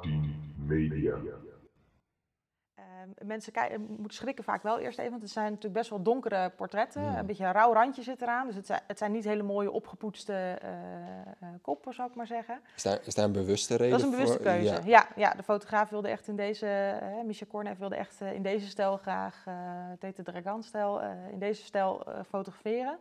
18 Media. Ehm, mensen kei- moeten schrikken vaak wel eerst even, want het zijn natuurlijk best wel donkere portretten. Hmm. Een beetje een rauw randje zit eraan. Dus het zijn, het zijn niet hele mooie opgepoetste eh, eh, koppen, zou ik maar zeggen. Is daar, is daar een bewuste reden Dat is een bewuste voor? keuze. Ja. Ja. Ja, de fotograaf wilde echt in deze, eh Michel Kornev wilde echt eh, in deze stijl graag, eh Tete Dragan-stijl, eh, in deze stijl eh, fotograferen.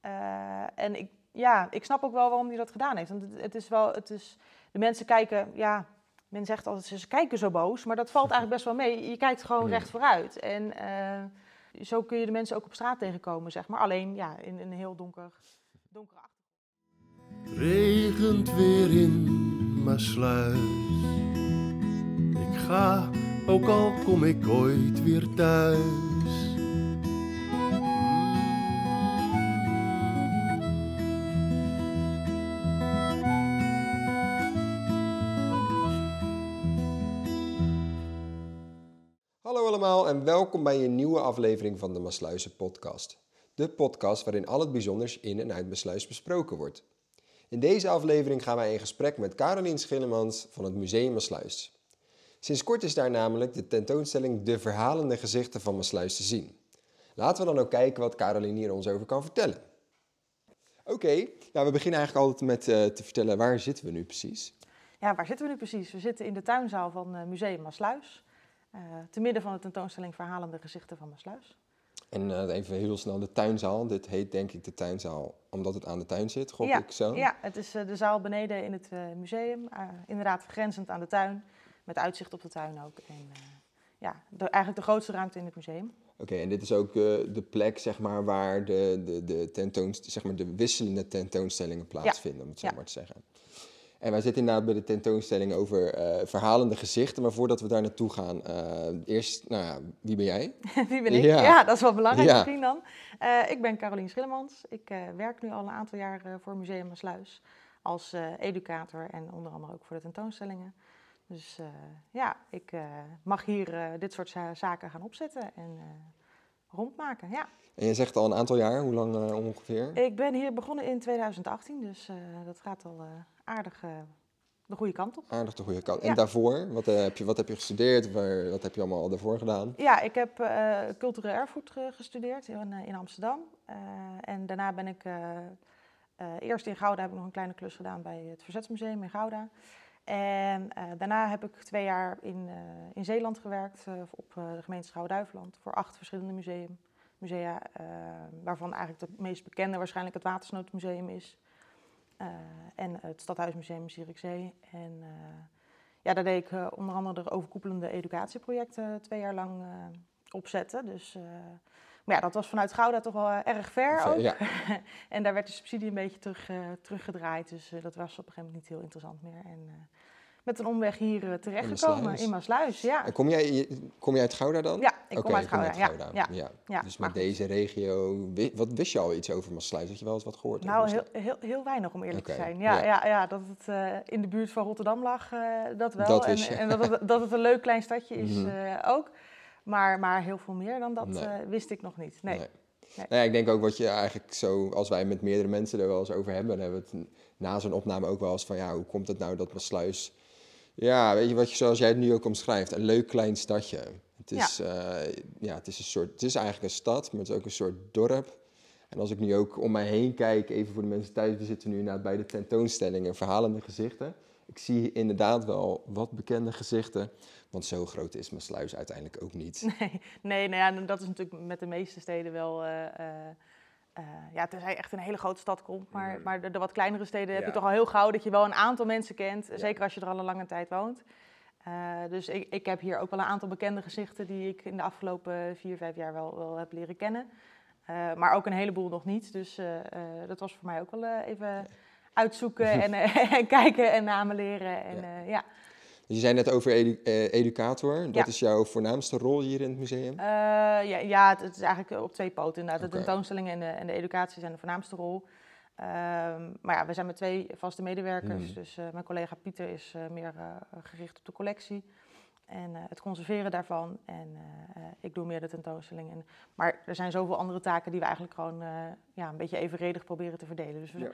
Eh, en ik, ja, ik snap ook wel waarom hij dat gedaan heeft. Want het, het is wel, het is, de mensen kijken, ja, men zegt altijd ze kijken zo boos, maar dat valt eigenlijk best wel mee. Je kijkt gewoon recht vooruit. En eh, zo kun je de mensen ook op straat tegenkomen, zeg maar. Alleen ja, in, in een heel donker, donkere achtergrond. regent weer in Maasluis. Ik ga, ook al kom ik ooit weer thuis. Allemaal en welkom bij een nieuwe aflevering van de Maasluizen podcast. De podcast waarin al het bijzonders in en uit Maasluis besproken wordt. In deze aflevering gaan wij in gesprek met Carolien Schillemans van het Museum Maasluis. Sinds kort is daar namelijk de tentoonstelling De Verhalende Gezichten van Maasluis te zien. Laten we dan ook kijken wat Carolien hier ons over kan vertellen. Oké, nou, we beginnen eigenlijk altijd met eh, te vertellen waar zitten we nu precies. Ja, waar zitten we nu precies? We zitten in de tuinzaal van eh, Museum Maasluis. Eh te midden van de tentoonstelling Verhalende Gezichten van Maasluis. En eh, even heel snel de tuinzaal. Dit heet denk ik de tuinzaal omdat het aan de tuin zit, gok ja, ik zo. ja, het is eh, de zaal beneden in het museum. inderdaad grenzend aan de tuin, met uitzicht op de tuin ook. En, ja, de, eigenlijk de grootste ruimte in het museum. Oké, en dit is ook de plek zeg maar, waar de, de, de, zeg maar, de wisselende tentoonstellingen plaatsvinden, om het zo Ja. maar te zeggen. En wij zitten inderdaad bij de tentoonstelling over eh, verhalende gezichten. Maar voordat we daar naartoe gaan, eh, eerst, nou ja, wie ben jij? Wie ben ik? Ja. Ja, dat is wel belangrijk Ja. misschien dan. Eh, ik ben Carolien Schillemans. Ik werk nu al een aantal jaar voor Museum Maasluis als educator en onder andere ook voor de tentoonstellingen. Dus ja, ik mag hier dit soort za- zaken gaan opzetten en rondmaken. Ja. En je zegt al een aantal jaar, hoe lang eh, ongeveer? Ik ben hier begonnen in 2018, dus eh, dat gaat al eh, aardig de goede kant op. Aardig de goede kant. En Ja. daarvoor, wat, heb je, wat heb je gestudeerd? Waar, wat heb je allemaal al daarvoor gedaan? Ja, ik heb cultureel erfgoed ge- gestudeerd in, in Amsterdam. En daarna ben ik eerst in Gouda heb ik nog een kleine klus gedaan bij het Verzetsmuseum in Gouda. En eh, daarna heb ik twee jaar in, eh, in Zeeland gewerkt eh, op de gemeente Schouwen-Duiveland voor acht verschillende museum, musea, waarvan eigenlijk het meest bekende waarschijnlijk het Watersnoodmuseum is. En het Stadhuismuseum Zierikzee. En ja, daar deed ik onder andere de overkoepelende educatieprojecten twee jaar lang opzetten. Dus, maar ja, dat was vanuit Gouda toch wel eh, erg ver ook. Ja, en daar werd de subsidie een beetje terug, eh, teruggedraaid. Dus eh, dat was op een gegeven moment niet heel interessant meer. En met een omweg hier terechtgekomen in Maasluis. Ja, En kom jij, kom jij uit Gouda dan? ja ik kom uit Gouda. ja, ja. Ja, dus met deze regio, wat wist je al iets over Maasluis? Had je wel eens wat gehoord Nou, heel, heel, heel weinig om eerlijk te zijn. Ja, ja. ja. Dat het in de buurt van Rotterdam lag, dat wel. Dat en en dat, het, dat het een leuk klein stadje is Mhm. ook. Maar, maar heel veel meer dan dat Nee. eh, wist ik nog niet. Nee. Nee. Nee. Nou ja, ik denk ook wat je eigenlijk zo, als wij met meerdere mensen er wel eens over hebben, dan hebben we het na zo'n opname ook wel eens van, ja, hoe komt het nou dat Maasluis, ja, weet je wat je, zoals jij het nu ook omschrijft, een leuk klein stadje. Het is, ja. ja, het is een soort, het is eigenlijk een stad, maar het is ook een soort dorp. En als ik nu ook om mij heen kijk, even voor de mensen thuis, we zitten nu inderdaad bij de tentoonstellingen, verhalende gezichten. Ik zie inderdaad wel wat bekende gezichten, want zo groot is Maasluis uiteindelijk ook niet. Nee, nee nou ja, dat is natuurlijk met de meeste steden wel. eh, eh, eh, ja, tenzij je echt een hele grote stad komt. Maar, maar de, de wat kleinere steden heb je toch al heel gauw dat je wel een aantal mensen kent. Ja. Zeker als je er al een lange tijd woont. Eh, dus ik, ik heb hier ook wel een aantal bekende gezichten die ik in de afgelopen vier, vijf jaar wel, wel heb leren kennen. Eh, maar ook een heleboel nog niet. Dus eh, eh, dat was voor mij ook wel even uitzoeken en, eh, en kijken en namen leren. En, Ja. Dus je zei net over edu- eh, educator. Dat Ja. is jouw voornaamste rol hier in het museum? Eh, ja, ja, het, het is eigenlijk op twee poten. Inderdaad. Oké. De tentoonstelling en de, en de educatie zijn de voornaamste rol. Ehm, maar ja, we zijn met twee vaste medewerkers. Hmm. Dus eh, mijn collega Pieter is eh, meer eh, gericht op de collectie en eh, het conserveren daarvan. En eh, eh, ik doe meer de tentoonstelling. En, maar er zijn zoveel andere taken die we eigenlijk gewoon eh, ja, een beetje evenredig proberen te verdelen. Dus we Ja.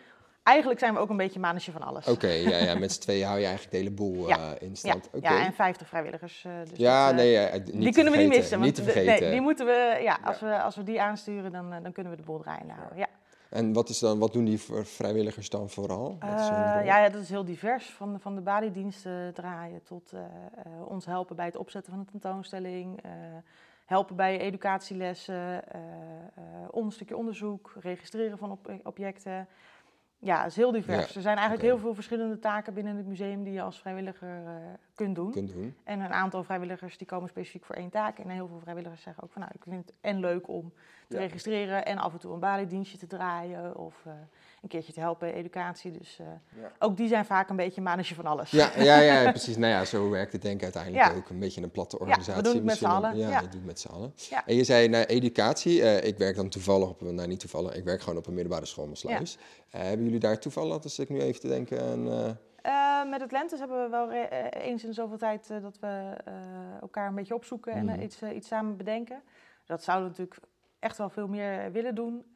Eigenlijk zijn we ook een beetje manetje van alles. Oké, ja, ja, met z'n tweeën hou je eigenlijk de hele boel Ja. eh, in Ja, stand. Ja, en 50 vrijwilligers. eh, dus Ja, dat, eh, nee, ja, niet die te kunnen we niet missen. Niet Want te de- vergeten. nee, die moeten we, ja, als, We, als we die aansturen, dan, dan kunnen we de boel draaiende houden. Ja. En wat, is dan, wat doen die vrijwilligers dan vooral? Wat is ja, dat is heel divers. Van, van de baliediensten draaien tot ons helpen bij het opzetten van een tentoonstelling. helpen bij educatielessen. eh, een stukje onderzoek, registreren van op- objecten. Ja, het is heel divers. Ja, Er zijn eigenlijk heel veel verschillende taken binnen het museum die je als vrijwilliger eh, kunt doen. kunt doen. En een aantal vrijwilligers die komen specifiek voor één taak. En heel veel vrijwilligers zeggen ook van nou, ik vind het en leuk om te Ja. registreren en af en toe een baliedienstje te draaien of eh, een keertje te helpen educatie. Dus eh, Ja. ook die zijn vaak een beetje manetje van alles. Ja, ja, ja, precies. Nou ja, zo werkt het denk ik uiteindelijk Ja. ook. Een beetje een platte we organisatie. doen het met z'n misschien. allen, Ja, ja. het met z'n allen. Ja. En je zei naar educatie. eh, ik werk dan toevallig op, nou niet toevallig, ik werk gewoon op een middelbare school Maasluis. Eh, hebben jullie daar toevallig, als ik nu even te denken. Eh, met het Lentes hebben we wel eh, eens in zoveel tijd eh, dat we elkaar een beetje opzoeken en Mhm. iets, iets samen bedenken. Dat zouden we natuurlijk echt wel veel meer willen doen.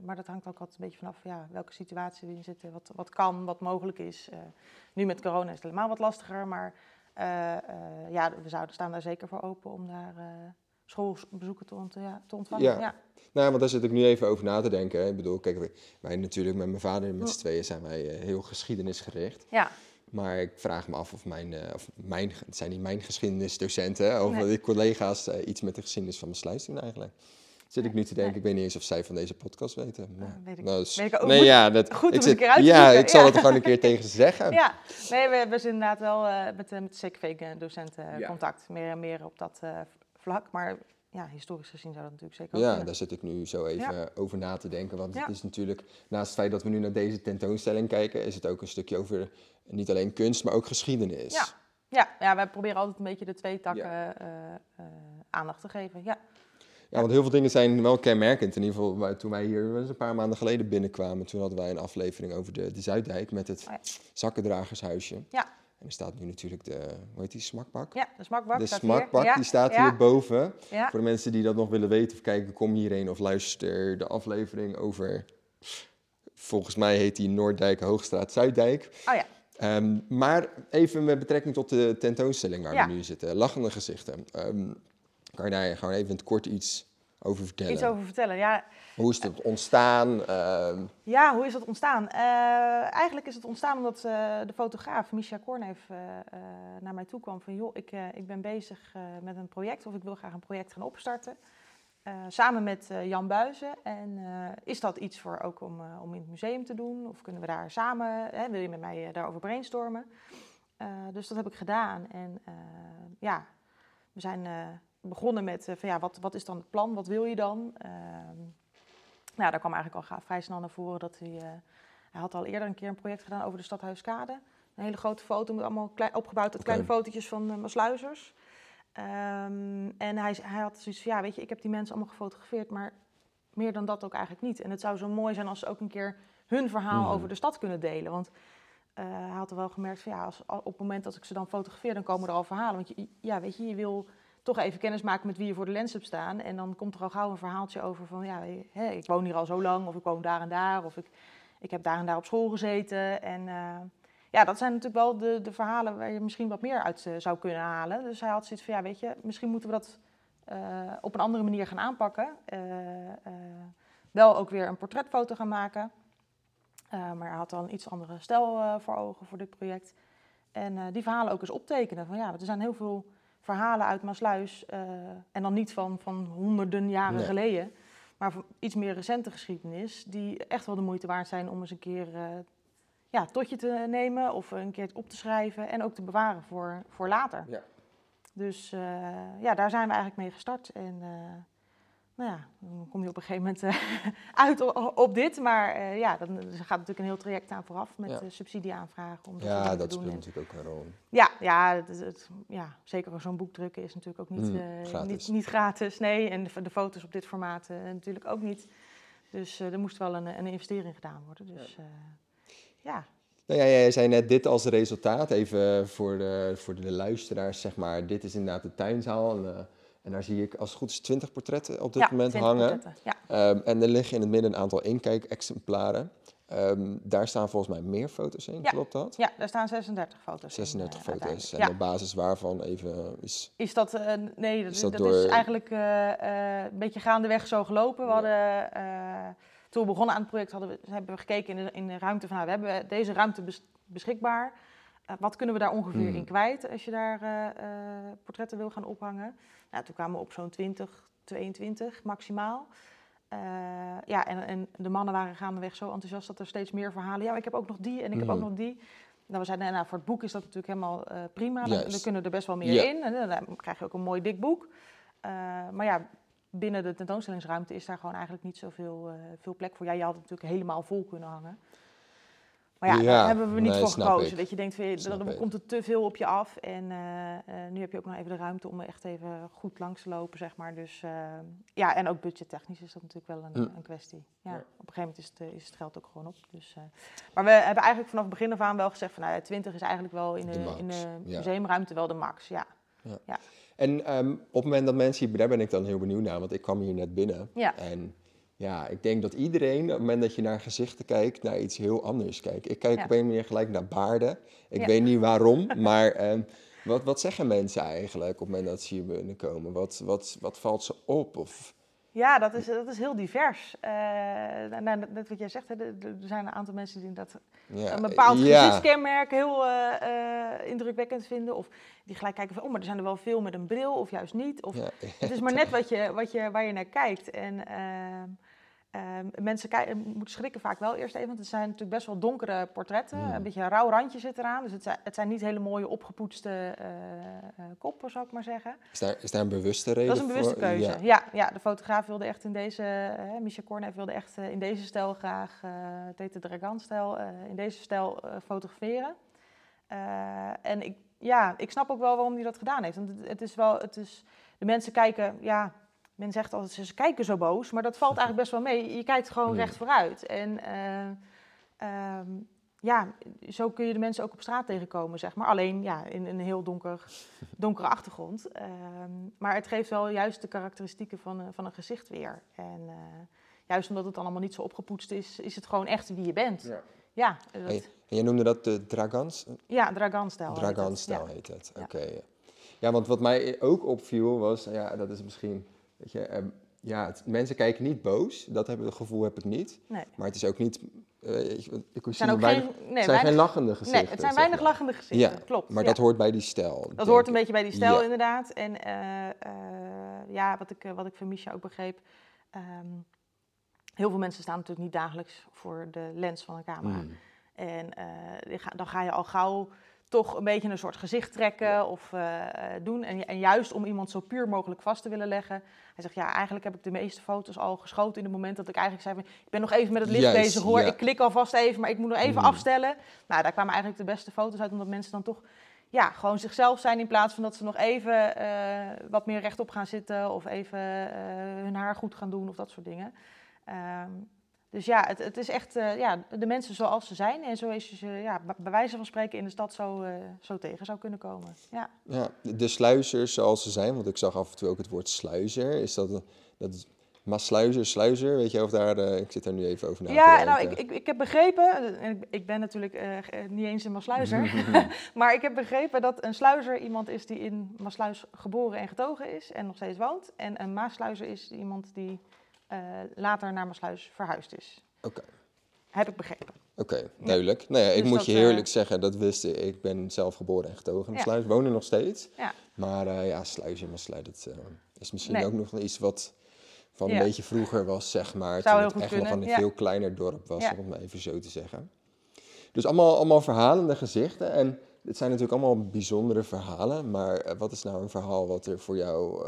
maar dat hangt ook altijd een beetje vanaf ja, welke situatie we in zitten, wat, wat kan, wat mogelijk is. Nu met corona is het helemaal wat lastiger, maar ja, we zouden staan daar zeker voor open om daar schoolbezoeken te, ont- ja, te ontvangen. Ja. Ja. Nou, want daar zit ik nu even over na te denken. Ik bedoel, kijk, wij- natuurlijk met mijn vader en met z'n tweeën zijn wij eh, heel geschiedenisgericht. ja. Maar ik vraag me af of mijn, eh, of mijn het zijn niet mijn geschiedenisdocenten, of Nee. die collega's eh, iets met de geschiedenis van mijn sluis doen eigenlijk. Zit ik nu te denken, Nee. ik weet niet eens of zij van deze podcast weten. Maar, weet ik- nou, dus- weet ik ook. nee, ja, dat, goed ik zit, een keer Ja, zoeken, ik zal ja. het gewoon een keer tegen ze zeggen. Ja, nee, we hebben dus inderdaad wel eh, met, met Ja. contact. Meer en meer op dat eh, vlak. Maar ja, historisch gezien zou dat natuurlijk zeker ook Ja, kunnen. daar zit ik nu zo even over na te denken. Want Ja. het is natuurlijk, naast het feit dat we nu naar deze tentoonstelling kijken, is het ook een stukje over niet alleen kunst, maar ook geschiedenis. Ja. Ja, ja, wij proberen altijd een beetje de twee takken Ja. eh, eh, aandacht te geven. Ja, Ja, want heel veel dingen zijn wel kenmerkend. In ieder geval, toen wij hier een paar maanden geleden binnenkwamen, toen hadden wij een aflevering over de, de Zuiddijk met het Oh zakkendragershuisje. Ja. En er staat nu natuurlijk de, hoe heet die, smakbak? ja de smakbak de staat smakbak, hier. Die staat ja, hierboven. Ja, Voor de mensen die dat nog willen weten of kijken, kom hierheen of luister de aflevering over, volgens mij heet die Noorddijk, Hoogstraat, Zuiddijk. oh ja. Ehm, maar even met betrekking tot de tentoonstelling waar Ja. we nu zitten, lachende gezichten. Ehm, kan je daar gewoon even in het kort iets over vertellen? Iets over vertellen. Ja, Hoe is het ontstaan? Ehm, Ja, hoe is dat ontstaan? Eh, eigenlijk is het ontstaan omdat eh, de fotograaf Misha Korneef eh, naar mij toe kwam van... joh, ik, ik ben bezig met een project of ik wil graag een project gaan opstarten. samen met Jan Buizen. En is dat iets voor ook om, om in het museum te doen? Of kunnen we daar samen, hè, wil je met mij daarover brainstormen? Dus dat heb ik gedaan. En ja, we zijn begonnen met eh, van ja, wat, wat is dan het plan? Wat wil je dan? Ehm, nou, daar kwam eigenlijk al vrij snel naar voren dat hij... eh, hij had al eerder een keer een project gedaan over de Stadhuiskade. Een hele grote foto, met allemaal klei- opgebouwd uit kleine fotootjes van uh, Maasluizers. Ehm, en hij, hij had zoiets van, ja, weet je, ik heb die mensen allemaal gefotografeerd, maar meer dan dat ook eigenlijk niet. En het zou zo mooi zijn als ze ook een keer hun verhaal Mhm. over de stad kunnen delen. Want eh, hij had er wel gemerkt van, ja, als, op het moment dat ik ze dan fotografeer, dan komen er al verhalen. Want je, ja, weet je, je wil toch even kennis maken met wie je voor de lens hebt staan. En dan komt er al gauw een verhaaltje over van, ja, ik woon hier al zo lang, of ik woon daar en daar, of ik, ik heb daar en daar op school gezeten. En eh, ja, dat zijn natuurlijk wel de, de verhalen waar je misschien wat meer uit eh, zou kunnen halen. Dus hij had zoiets van, ja, weet je, misschien moeten we dat eh, op een andere manier gaan aanpakken. Wel ook weer een portretfoto gaan maken. Maar hij had dan iets andere stijl voor ogen voor dit project. En die verhalen ook eens optekenen. Van ja, er zijn heel veel verhalen uit Maasluis. eh, en dan niet van, van honderden jaren Nee. geleden. Maar van iets meer recente geschiedenis. Die echt wel de moeite waard zijn om eens een keer eh, ja, tot je te nemen. Of een keer op te schrijven. En ook te bewaren voor, voor later. Ja. Dus eh, ja, daar zijn we eigenlijk mee gestart. En nou ja, dan kom je op een gegeven moment eh, uit op, dit. Maar eh, ja, dan er gaat natuurlijk een heel traject aan vooraf met Ja. eh, subsidieaanvragen. Om dat ja, dat speelt natuurlijk ook een rol. ja, ja, het, ja, zeker zo'n boek drukken is natuurlijk ook niet, Mm, eh, gratis. niet, niet gratis. Nee, en de, de foto's op dit formaat natuurlijk ook niet. Dus er moest wel een, een investering gedaan worden. Dus ja, Nou ja, jij zei net dit als resultaat, even voor de, voor de luisteraars, zeg maar. Dit is inderdaad de tuinzaal en, en daar zie ik als het goed is 20 portretten op dit ja, moment 20 hangen. Ja, Ehm, en er liggen in het midden een aantal inkijkexemplaren. Ehm, daar staan volgens mij meer foto's in, Ja. klopt dat? Ja, daar staan 36 foto's in, 36 eh, foto's. En op basis waarvan even is... Is dat, eh, nee, dat, Is dat dat door- is eigenlijk eh, een beetje gaandeweg zo gelopen. We hadden, toen we begonnen aan het project, hadden we, hebben we gekeken in de, in de ruimte van, nou, we hebben deze ruimte bes- beschikbaar. Wat kunnen we daar ongeveer Hmm. in kwijt als je daar portretten wil gaan ophangen? Nou, toen kwamen we op zo'n 20, 22 maximaal. Eh, ja, en, en de mannen waren gaandeweg zo enthousiast dat er steeds meer verhalen. Ja, ik heb ook nog die en ik heb ook Mhm. nog die. Nou, we zeiden, nou, voor het boek is dat natuurlijk helemaal eh, prima. Dan, dan kunnen er best wel meer in. En dan krijg je ook een mooi dik boek. Eh, maar ja, binnen de tentoonstellingsruimte is daar gewoon eigenlijk niet zoveel eh, veel plek voor. Ja, je had het natuurlijk helemaal vol kunnen hangen. Maar ja, Ja, daar hebben we niet nee, voor snap gekozen. ik. Dat je denkt, van, dan ik. komt er te veel op je af. En eh, eh, nu heb je ook nog even de ruimte om er echt even goed langs te lopen, zeg maar. Dus eh, ja, en ook budgettechnisch is dat natuurlijk wel een, Hm. een kwestie. Ja, Ja. Op een gegeven moment is het, is het geld ook gewoon op. Dus, eh, maar we hebben eigenlijk vanaf het begin af aan wel gezegd van, nou ja, 20 is eigenlijk wel in de, in de ja. museumruimte wel de max. Ja. En ehm, op het moment dat mensen hier, daar ben ik dan heel benieuwd naar, want ik kwam hier net binnen. Ja. En ja, ik denk dat iedereen, op het moment dat je naar gezichten kijkt, naar iets heel anders kijkt. Ik kijk Ja. op een manier gelijk naar baarden. Ik Ja. weet niet waarom, maar ehm, wat, wat zeggen mensen eigenlijk op het moment dat ze hier binnenkomen? Wat, wat, wat valt ze op? Of, Ja, dat is, dat is heel divers. Eh, nou, net wat jij zegt, hè, er zijn een aantal mensen die dat ja, een bepaald ja, gezichtskenmerk heel eh, eh, indrukwekkend vinden. Of die gelijk kijken van, oh, maar er zijn er wel veel met een bril of juist niet. Of, ja, Het is maar net wat je, wat je, waar je naar kijkt. En ehm, mensen kijken, moeten schrikken vaak wel eerst even, want het zijn natuurlijk best wel donkere portretten. Mm. Een beetje een rauw randje zit eraan. Dus het zijn, het zijn niet hele mooie opgepoetste eh, eh, koppen, zou ik maar zeggen. is, daar, is daar een bewuste reden Dat is een bewuste voor? keuze. Ja. Ja. Ja, de fotograaf wilde echt in deze, eh Micha wilde echt eh, in deze stijl graag, eh het heet de Dragan-stijl, eh, in deze stijl eh, fotograferen. Eh, en ik, ja, ik snap ook wel waarom hij dat gedaan heeft. Want het, het is wel, het is, de mensen kijken, ja, men zegt altijd ze kijken zo boos, maar dat valt eigenlijk best wel mee. Je kijkt gewoon recht vooruit. En eh, ehm, ja, zo kun je de mensen ook op straat tegenkomen, zeg maar. Alleen ja, in een heel donker, donkere achtergrond. Ehm, maar het geeft wel juist de karakteristieken van, een- van een gezicht weer. En eh, juist omdat het dan allemaal niet zo opgepoetst is, is het gewoon echt wie je bent. Ja. Ja, dat, Hey, En jij noemde dat de Dragans? ja Dragan-stijl. Dragan-stijl heet het. Ja. Oké. ja, want wat mij ook opviel was, ja, dat is misschien, weet je, ehm, ja, het- mensen kijken niet boos. Dat het gevoel heb ik niet. Nee. Maar het is ook niet, eh, ik, Het zijn ook weinig, geen, nee, het zijn weinig, geen lachende gezichten. nee, het zijn weinig maar. lachende gezichten, Ja, klopt. Maar ja. dat hoort bij die stijl. Dat hoort een beetje bij die stijl, Ja. inderdaad. En eh, eh, ja, wat ik, wat ik van Misha ook begreep. ehm, heel veel mensen staan natuurlijk niet dagelijks voor de lens van een camera. Mm. En dan ga je al gauw toch een beetje een soort gezicht trekken of eh, doen. En, en juist om iemand zo puur mogelijk vast te willen leggen. Hij zegt, ja, eigenlijk heb ik de meeste foto's al geschoten in het moment dat ik eigenlijk zei... Van, ik ben nog even met het licht Juist, bezig hoor, ja. ik klik alvast even, maar ik moet nog even Mhm. afstellen. Nou, daar kwamen eigenlijk de beste foto's uit, omdat mensen dan toch ja, gewoon zichzelf zijn in plaats van dat ze nog even eh, wat meer rechtop gaan zitten of even eh, hun haar goed gaan doen of dat soort dingen. Ehm, dus ja, het, het is echt eh, ja, de mensen zoals ze zijn en zo is je ze ja, bij- wijze van spreken in de stad zo, eh, zo tegen zou kunnen komen. Ja. Ja, de sluizers zoals ze zijn, want ik zag af en toe ook het woord sluizer. Is dat, dat is, maar sluizer, sluizer, weet je of daar, eh, ik zit daar nu even over na te Ja, nou, ik, ik, ik heb begrepen, en ik, ik ben natuurlijk niet eens een Maasluizer, maar ik heb begrepen dat een sluizer iemand is die in Maasluis geboren en getogen is en nog steeds woont. En een Maasluizer is iemand die eh, later naar Maasluis verhuisd is. Oké. Heb ik begrepen. Oké, duidelijk. Nou ja, ik Dus moet je eh, eerlijk zeggen, dat wist ik. Ik ben zelf geboren en getogen in Ja. Sluis, woon er nog steeds. Ja. Maar eh, ja, Sluis en Sluis, dat eh, is misschien Nee. ook nog iets wat van een beetje vroeger was, zeg maar. Zou toen heel het echt nog kunnen, een ja. veel kleiner dorp was, om het maar even zo te zeggen. Dus allemaal, allemaal verhalende gezichten. En het zijn natuurlijk allemaal bijzondere verhalen. Maar eh, wat is nou een verhaal wat er voor jou...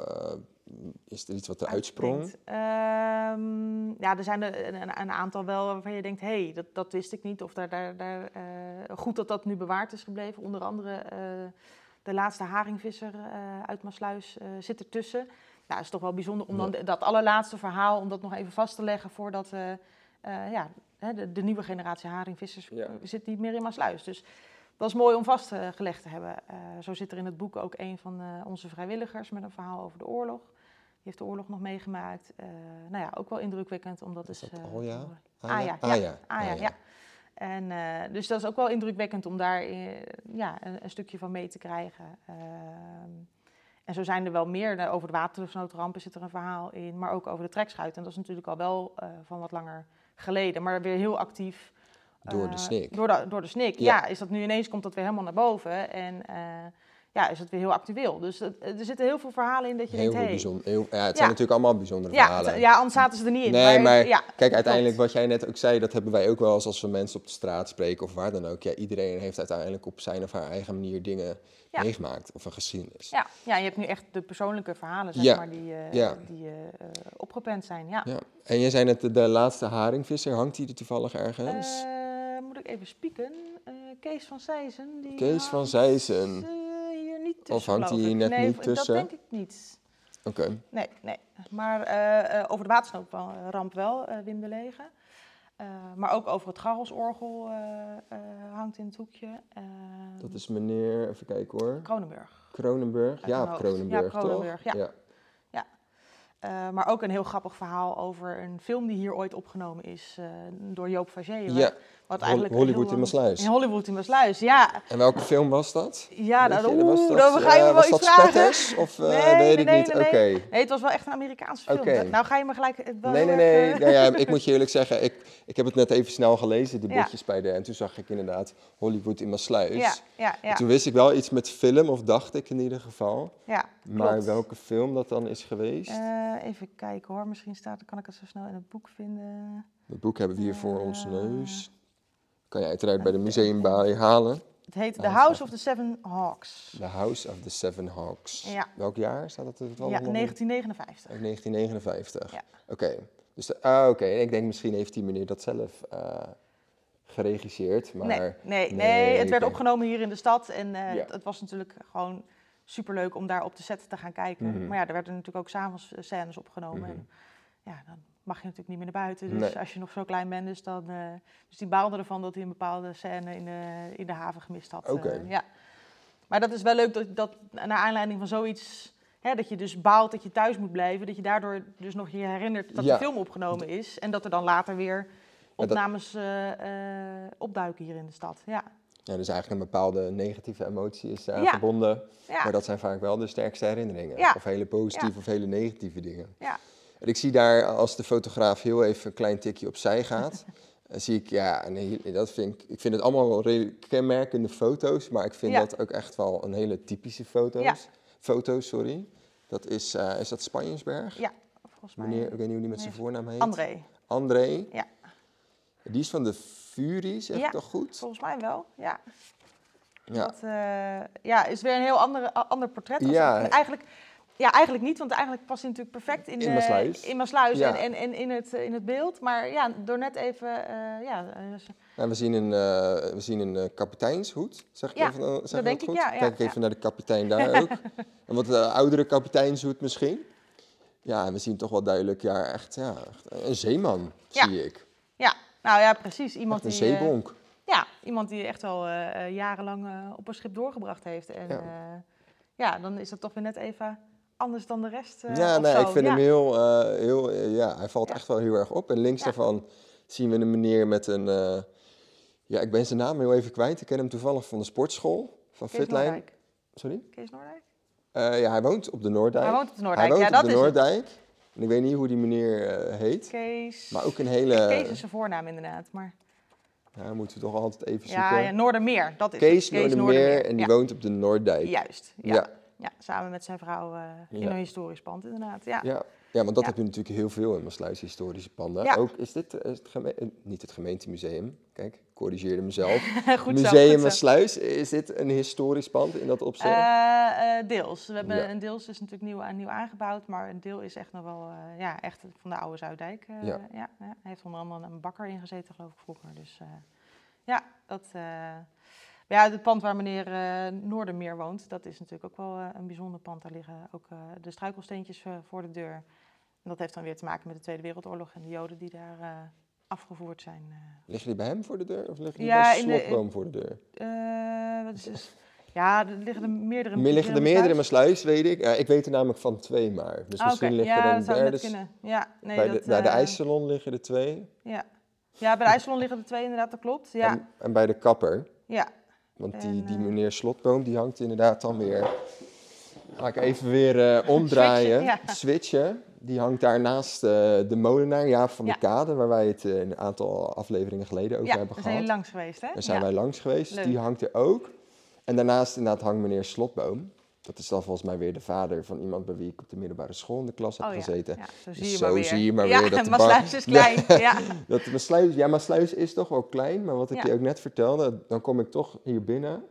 is er iets wat er uitsprong? Ehm, ja, er zijn er een, een aantal wel waarvan je denkt, hé, hey, dat, dat wist ik niet. Of daar, daar, daar, eh, goed dat dat nu bewaard is gebleven. Onder andere eh, de laatste haringvisser eh, uit Maasluis zit ertussen. Nou, is toch wel bijzonder om dan Ja. dat allerlaatste verhaal, om dat nog even vast te leggen voordat ja, de, de nieuwe generatie haringvissers Ja. zit niet meer in Maasluis. Dus dat is mooi om vastgelegd te hebben. Zo zit er in het boek ook een van onze vrijwilligers met een verhaal over de oorlog. Heeft de oorlog nog meegemaakt. Eh, nou ja, ook wel indrukwekkend, omdat Is is... dat Alja? horen- Aya? Aya, Aya, ja. En, eh, dus dat is ook wel indrukwekkend om daar ja, een, een stukje van mee te krijgen. Ehm, en zo zijn er wel meer. Over de watersnoodrampen zit er een verhaal in, maar ook over de trekschuit. En dat is natuurlijk al wel van wat langer geleden, maar weer heel actief. Door de snik. Door de, door de snik, Ja. ja. Is dat nu ineens, komt dat weer helemaal naar boven. En ja, is het weer heel actueel. Dus het- er zitten heel veel verhalen in dat je Heel, denkt, heel hey, bijzonder. Heel, ja, het Ja. zijn natuurlijk allemaal bijzondere ja, verhalen. het- ja, anders zaten ze er niet in. Nee, maar ja, Kijk, uiteindelijk wat jij net ook zei, dat hebben wij ook wel eens als we mensen op de straat spreken of waar dan ook. Ja, iedereen heeft uiteindelijk op zijn of haar eigen manier dingen meegemaakt of een geschiedenis. Ja, ja, je hebt nu echt de persoonlijke verhalen, zeg maar, die, eh, ja. die eh, eh, opgepend zijn. Ja. Ja. En jij zei net, de, de laatste haringvisser, hangt die er toevallig ergens? Eh, moet ik even spieken? Eh, Kees van Zijzen. Die Kees van Zijzen. Tussen, Of hangt ik. net nee, niet tussen? Dat denk ik niet. Oké, Nee, nee. Maar eh, eh, over de watersnoodramp wel, eh, Wim de Lege. Maar ook over het Garrelsorgel hangt in het hoekje. Eh, dat is meneer, even kijken hoor, Kronenburg. Kronenburg. Ja. Kronenburg, Ja, Kronenburg, toch? ja. Eh, maar ook een heel grappig verhaal over een film die hier ooit opgenomen is door Joop Fagé. Ja, wat Hol- eigenlijk Hollywood heel, in Maasluis. In Hollywood in Maasluis, ja. En welke film was dat? Ja, Weet nou, was dat, dan ga je eh, wel iets dat vragen. Spetters? Of eh, Nee, weet ik nee, niet? nee, Oké. nee. Nee, het was wel echt een Amerikaanse film. Dat- Nou ga je me gelijk... het wel Nee, nee, nee. eh, Nou ja, ik moet je eerlijk zeggen, ik, ik heb het net even snel gelezen, de Ja. bij de... En toen zag ik inderdaad Hollywood in Maasluis. Ja, ja, ja. En toen wist ik wel iets met film, of dacht ik in ieder geval. ja Maar klopt. welke film dat dan is geweest, Eh, even kijken hoor, misschien staat, kan ik het zo snel in het boek vinden. dat boek hebben we hier voor ons eh, neus. Kan je uiteraard bij de museumbaai halen. Het heet The House of the Seven Hawks. The House of the Seven Hawks. Ja. Welk jaar staat dat er toevallig Ja, nog in? 1959. Uit 1959. Ja. Oké. Dus de- ah, oké. Ik denk misschien heeft die meneer dat zelf eh, geregisseerd, maar... nee, nee, nee, nee, het werd opgenomen hier in de stad. En eh, Ja. het, het was natuurlijk gewoon superleuk om daar op de set te gaan kijken. Mhm. Maar ja, er werden natuurlijk ook s'avonds eh, scènes opgenomen. Mhm. En ja, dan mag je natuurlijk niet meer naar buiten. Dus Nee. als je nog zo klein bent, dus dan... eh, dus die baalde ervan dat hij een bepaalde scène in de, in de haven gemist had. Oké. eh, ja. Maar dat is wel leuk dat, dat naar aanleiding van zoiets... Hè, dat je dus baalt dat je thuis moet blijven. Dat je daardoor dus nog je herinnert dat Ja. de film opgenomen is. En dat er dan later weer opnames eh, opduiken hier in de stad. Ja. Ja, dus eigenlijk een bepaalde negatieve emotie is Ja. verbonden. Ja. Maar dat zijn vaak wel de sterkste herinneringen. Ja. Of hele positieve of hele negatieve dingen. Ja. En ik zie daar, als de fotograaf heel even een klein tikje opzij gaat, dan zie ik, ja, heel- dat vind ik, ik vind het allemaal wel redelijk kenmerkende foto's, maar ik vind Ja. dat ook echt wel een hele typische foto's. Ja. Foto's, sorry. Dat is, eh, is dat Spanjensberg? Ja, volgens mij. Meneer, ik weet niet hoe die met zijn Nee, voornaam heet. André, André. Ja. Die is van de Fury, zeg ik toch goed? volgens mij wel. Ja, Ja. dat eh, ja, is weer een heel andere, ander portret. Als Ja. eigenlijk, ja, eigenlijk niet, want eigenlijk past hij natuurlijk perfect in, In eh, Maasluis. in Maasluis Ja. en, en, en in, het, eh, in het beeld. Maar ja, door net even, eh, ja, Nou, we zien een, we zien een kapiteinshoed. Zeg ik Ja, even, zeg dat ik denk ik, goed? ja, ja, Kijk ik even naar de kapitein daar ook. Een wat oudere kapiteinshoed misschien. Ja, en we zien toch wel duidelijk, ja, echt, ja, echt een zeeman, zie ik. ja, nou ja, precies. Iemand Echt een die, zeebonk. Ja, iemand die echt al jarenlang op een schip doorgebracht heeft. En ja, dan is dat toch weer net even anders dan de rest. eh, ja, nee, zo. ik vind ja. hem heel, eh, heel eh, ja, hij valt Ja. echt wel heel erg op. En links daarvan zien we een meneer met een, ja, ik ben zijn naam heel even kwijt. Ik ken hem toevallig van de sportschool, van Kees Fitline. Noordijk. Sorry? Kees Noordijk? Ja, hij woont op de Noorddijk. Hij woont op de Hij Noordijk. woont ja, op dat de is. Noorddijk. En ik weet niet hoe die meneer heet. Kees. Maar ook een hele... Kees is zijn voornaam inderdaad. Maar Ja, moeten we toch altijd even ja, zoeken. ja, Noordermeer, dat is Kees, het. Noordermeer en die ja. woont op de Noorddijk. Juist, ja. Ja. Ja. samen met zijn vrouw eh, in Ja. een historisch pand inderdaad. Ja. Ja. ja, want dat Ja. heb je natuurlijk heel veel in Maasluis historische panden. Ook is dit eh, is het geme- eh, niet het gemeentemuseum. Kijk, ik corrigeerde mezelf. goed Museum zo. Maasluis, is dit een historisch pand in dat opzicht? Eh, deels. We hebben een deels is natuurlijk nieuw, nieuw aangebouwd, maar een deel is echt nog wel ja, echt van de oude Zuiddijk. eh, Ja. ja. Hij heeft onder andere een bakker ingezeten, geloof ik, vroeger. Dus ja, dat. Ja, het pand waar meneer eh, Noordermeer woont, dat is natuurlijk ook wel eh, een bijzonder pand. Daar liggen ook eh, de struikelsteentjes voor de deur. En dat heeft dan weer te maken met de Tweede Wereldoorlog en de Joden die daar afgevoerd zijn. Liggen die bij hem voor de deur of liggen die Ja, bij de- Slotboom voor de deur? Wat is dus? Ja, er liggen er meerdere. Meer liggen er meerdere in mijn sluis. weet ik. Ik weet er namelijk van twee maar. Dus Ah, misschien ligt ja, er een derde. kunnen. Ja, nee, bij, dat, de, bij de eh, ijssalon liggen er twee. Ja. ja, bij de ijssalon liggen er twee inderdaad, dat klopt. Ja, En, en bij de kapper. ja. Want die, die eh, meneer Slotboom, die hangt inderdaad dan weer... Ga ik even weer eh, omdraaien, Switchen, ja. switchen. Die hangt daar naast eh, de molenaar Jaap van Ja. de Kade, waar wij het een aantal afleveringen geleden over ja, hebben daar zijn gehad. langs geweest, hè? Daar zijn ja. wij langs geweest. Leuk. Die hangt er ook. En daarnaast inderdaad hangt meneer Slotboom. Dat is dan volgens mij weer de vader van iemand bij wie ik op de middelbare school in de klas heb Oh, ja. gezeten. Ja, zo zie Dus je zo maar weer. zie je maar ja, weer dat de Maasluis bar- is klein. Ja. Dat mijn sluis, ja, mijn sluis is toch wel klein, maar wat ik Ja. je ook net vertelde, dan kom ik toch hier binnen.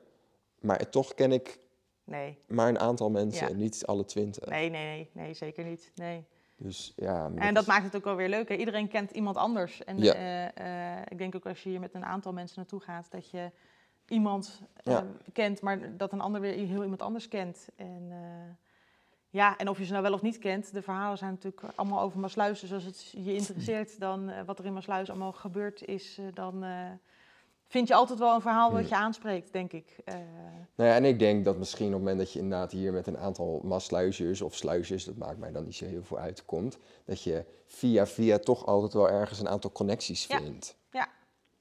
Maar toch ken ik Nee, maar een aantal mensen, Ja. niet alle twintig. nee, nee, nee, nee, zeker niet. Nee. Dus ja, En dat is- maakt het ook wel weer leuk. Hè? Iedereen kent iemand anders. En Ja. eh, eh, ik denk ook als je hier met een aantal mensen naartoe gaat, dat je iemand eh, Ja. kent, maar dat een ander weer heel iemand anders kent. En, eh, ja, en of je ze nou wel of niet kent, de verhalen zijn natuurlijk allemaal over Maasluis. Dus als het je interesseert dan eh, wat er in Maasluis allemaal gebeurd is, dan vind je altijd wel een verhaal wat Hmm. je aanspreekt, denk ik. Nou ja, en ik denk dat misschien op het moment dat je inderdaad hier met een aantal massluisjes of sluisjes, dat maakt mij dan niet zo heel veel uit, komt, dat je via via toch altijd wel ergens een aantal connecties Ja. vindt. Ja.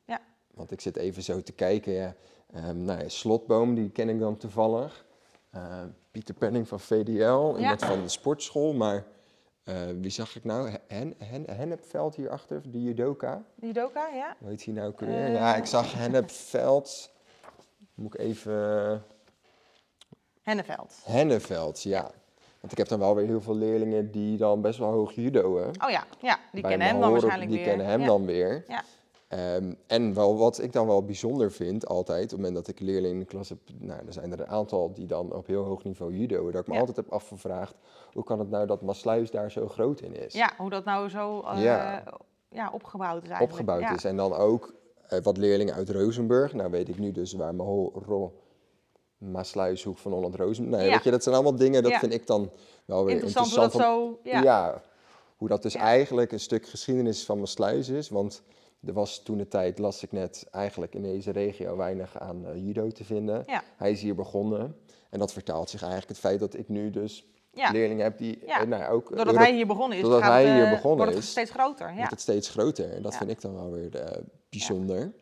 Ja. Want ik zit even zo te kijken, ja. Ehm, nou ja, Slotboom, die ken ik dan toevallig. Eh, Pieter Penning van VDL, iemand van de sportschool, maar eh, wie zag ik nou? Hen, Hen, Hennepveld hierachter, de judoka. die Doka, ja? Hoe heet hij nou ook weer? Eh. ja, ik zag Hennepveld. Moet ik even... Henneveld. Henneveld, ja. Want ik heb dan wel weer heel veel leerlingen die dan best wel hoog judoën. Oh ja, ja die Bij kennen hem dan waarschijnlijk Die weer. kennen hem Ja. dan weer. Ja. Ehm, en wel, wat ik dan wel bijzonder vind, altijd, op het moment dat ik leerlingen in de klas heb, nou, er zijn er een aantal die dan op heel hoog niveau judoën, dat ik me Ja. altijd heb afgevraagd, hoe kan het nou dat Maasluis daar zo groot in is? Ja, hoe dat nou zo eh, Ja. ja. opgebouwd is eigenlijk. opgebouwd ja. is. En dan ook eh, wat leerlingen uit Rozenburg. Nou weet ik nu dus waar mijn ro Maasluishoek van Holland Rozenburg. Nee, Ja. weet je, dat zijn allemaal dingen, dat Ja. vind ik dan wel weer Interessant interessant. hoe dat zo... Ja. hoe dat dus Ja. eigenlijk een stuk geschiedenis van Maasluis is. Want er was toen de tijd, las ik net, eigenlijk in deze regio weinig aan eh, judo te vinden. Ja. Hij is hier begonnen. En dat vertaalt zich eigenlijk het feit dat ik nu dus Ja. leerlingen heb die Ja. eh, nou, ook Doordat Euro- hij hier begonnen is, doordat gaat hij hier eh, begonnen wordt het is, steeds groter. Ja. wordt het steeds groter. En dat vind ik dan wel weer eh, bijzonder.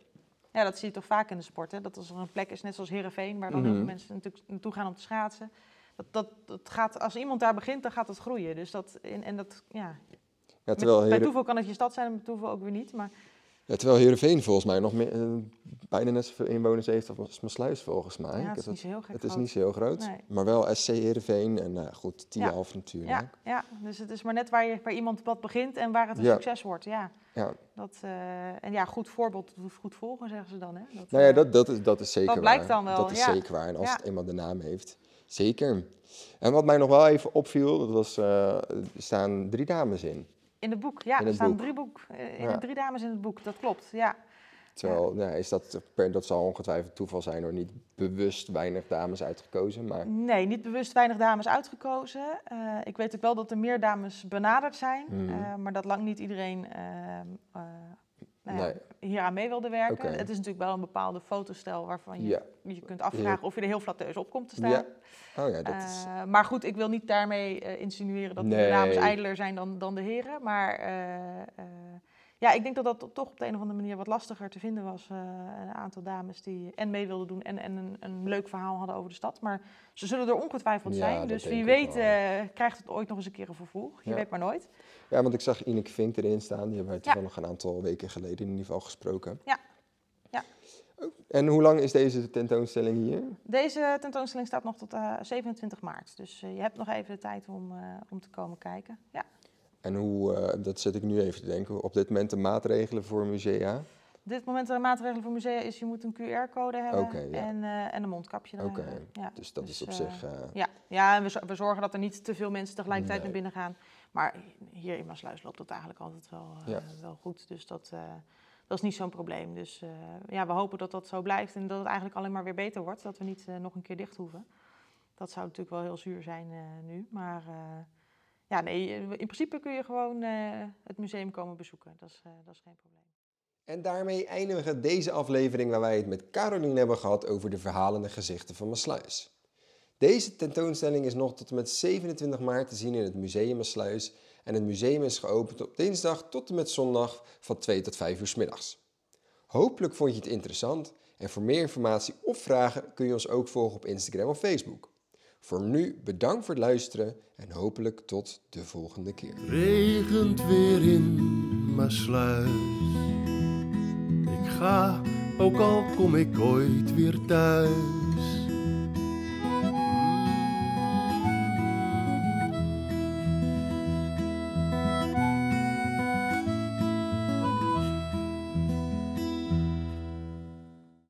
ja, dat zie je toch vaak in de sport. Hè? Dat als er een plek is, net zoals Heerenveen, waar dan heel Mhm. veel mensen natuurlijk naartoe gaan om te schaatsen. Dat, dat, dat gaat, als iemand daar begint, dan gaat het groeien. Dus dat, en, en dat, ja. Terwijl, bij toeval kan het je stad zijn, bij toeval ook weer niet. Maar ja, terwijl Heerenveen volgens mij nog meer, eh, bijna net zoveel inwoners heeft als Maasluis volgens mij. ja, het is niet zo heel gek het is groot. niet zo heel groot, Nee. maar wel SC Heerenveen en nou goed, Tialf natuurlijk. Ja, ja, dus het is maar net waar, je, waar iemand wat begint en waar het een Ja. succes wordt. Ja. Ja. Dat, eh, en ja, goed voorbeeld doet goed volgen, zeggen ze dan. Hè? Dat, Nou ja, eh, dat, dat, is, dat is zeker dat blijkt waar. dan wel, Dat is ja. zeker waar. En als Ja. het eenmaal de naam heeft, zeker. En wat mij nog wel even opviel, dat was, er staan drie dames in. In het boek, ja. In er staan boek. drie, boek, eh, in Ja. drie dames in het boek, dat klopt. Ja. Terwijl, ja. is dat, per, dat zal ongetwijfeld toeval zijn hoor, niet bewust weinig dames uitgekozen, maar Nee, niet bewust weinig dames uitgekozen. Eh, ik weet ook wel dat er meer dames benaderd zijn, Mhm. eh, maar dat lang niet iedereen eh, nou ja, Nee. hier aan mee wilde werken. Het is natuurlijk wel een bepaalde fotostijl waarvan je ja. je kunt afvragen of je er heel flatteus op komt te staan. Ja, Oh ja, dat is... Eh, maar goed, ik wil niet daarmee eh, insinueren dat Nee. de dames ijdeler zijn dan, dan de heren. Maar eh, ja, ik denk dat dat toch op de een of andere manier wat lastiger te vinden was. eh, een aantal dames die en mee wilden doen en, en een, een leuk verhaal hadden over de stad. Maar ze zullen er ongetwijfeld Ja, zijn. Dus wie weet eh, krijgt het ooit nog eens een keer een vervolg. Je Ja. weet maar nooit. Ja, want ik zag Ineke Vink erin staan. Die hebben wij Ja. toevallig een aantal weken geleden in ieder geval gesproken. Ja. Ja. Oh, En hoe lang is deze tentoonstelling hier? Deze tentoonstelling staat nog tot eh, 27 maart. Dus eh, je hebt nog even de tijd om, eh, om te komen kijken. Ja. En hoe, eh, dat zit ik nu even te denken, op dit moment de maatregelen voor musea? Op dit moment de maatregelen voor musea is je moet een QR-code hebben Oké, ja. en, eh, en een mondkapje Oké, dragen. Ja. Dus dat is op eh, zich... Ja, ja en we, we zorgen dat er niet te veel mensen tegelijkertijd Nee. naar binnen gaan. Maar hier in Maasluis loopt dat eigenlijk altijd wel, Ja. wel goed. Dus dat, dat is niet zo'n probleem. Dus ja, we hopen dat dat zo blijft en dat het eigenlijk alleen maar weer beter wordt. Dat we niet nog een keer dicht hoeven. Dat zou natuurlijk wel heel zuur zijn nu. Maar ja, nee, in principe kun je gewoon eh, het museum komen bezoeken. Dat is, eh, dat is geen probleem. En daarmee eindigen we deze aflevering waar wij het met Caroline hebben gehad over de verhalende gezichten van Maasluis. Deze tentoonstelling is nog tot en met 27 maart te zien in het Museum Maasluis en het museum is geopend op dinsdag tot en met zondag van 2 tot 5 uur 's middags. Hopelijk vond je het interessant en voor meer informatie of vragen kun je ons ook volgen op Instagram of Facebook. Voor nu bedankt voor het luisteren en hopelijk tot de volgende keer. regent weer in Maasluis. Ik ga, ook al kom ik ooit weer thuis.